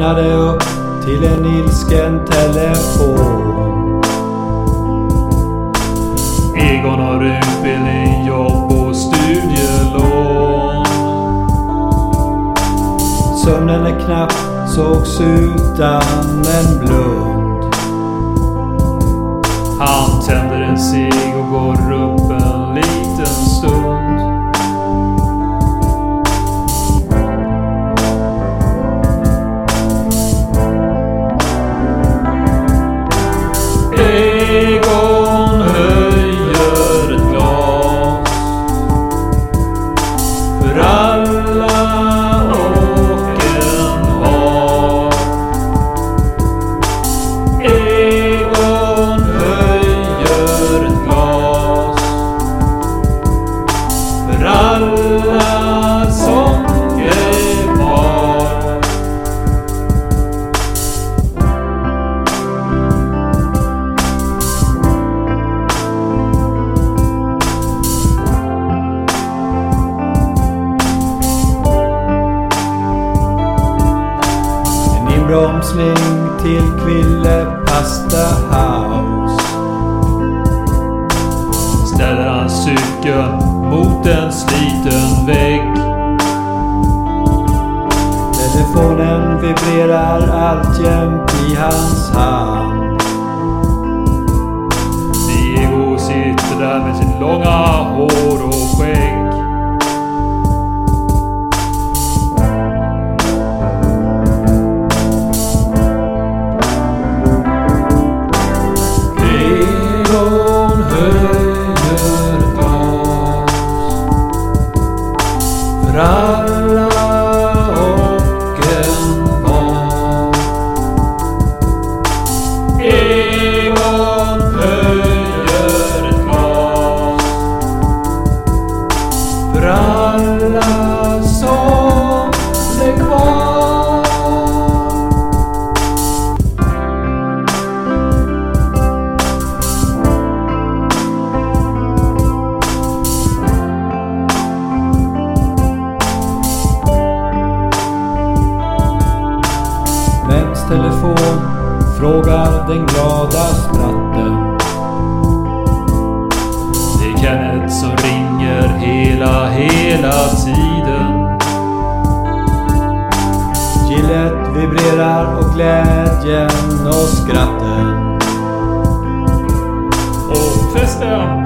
vaknade upp till en ilsken telefon. Egon har utbildning, jobb och studielån. Sömnen är knapp, sågs utan en blund. Han tänder en cigg och går inbromsning till Kville Pasta House. ställer han cykeln mot en sliten vägg. Telefonen vibrerar alltjämt i hans hand. Diego sitter där med sitt långa hår den glada spratten. Det är Kenneth som ringer hela, hela tiden. Gillet vibrerar och glädjen och skratten. Och festen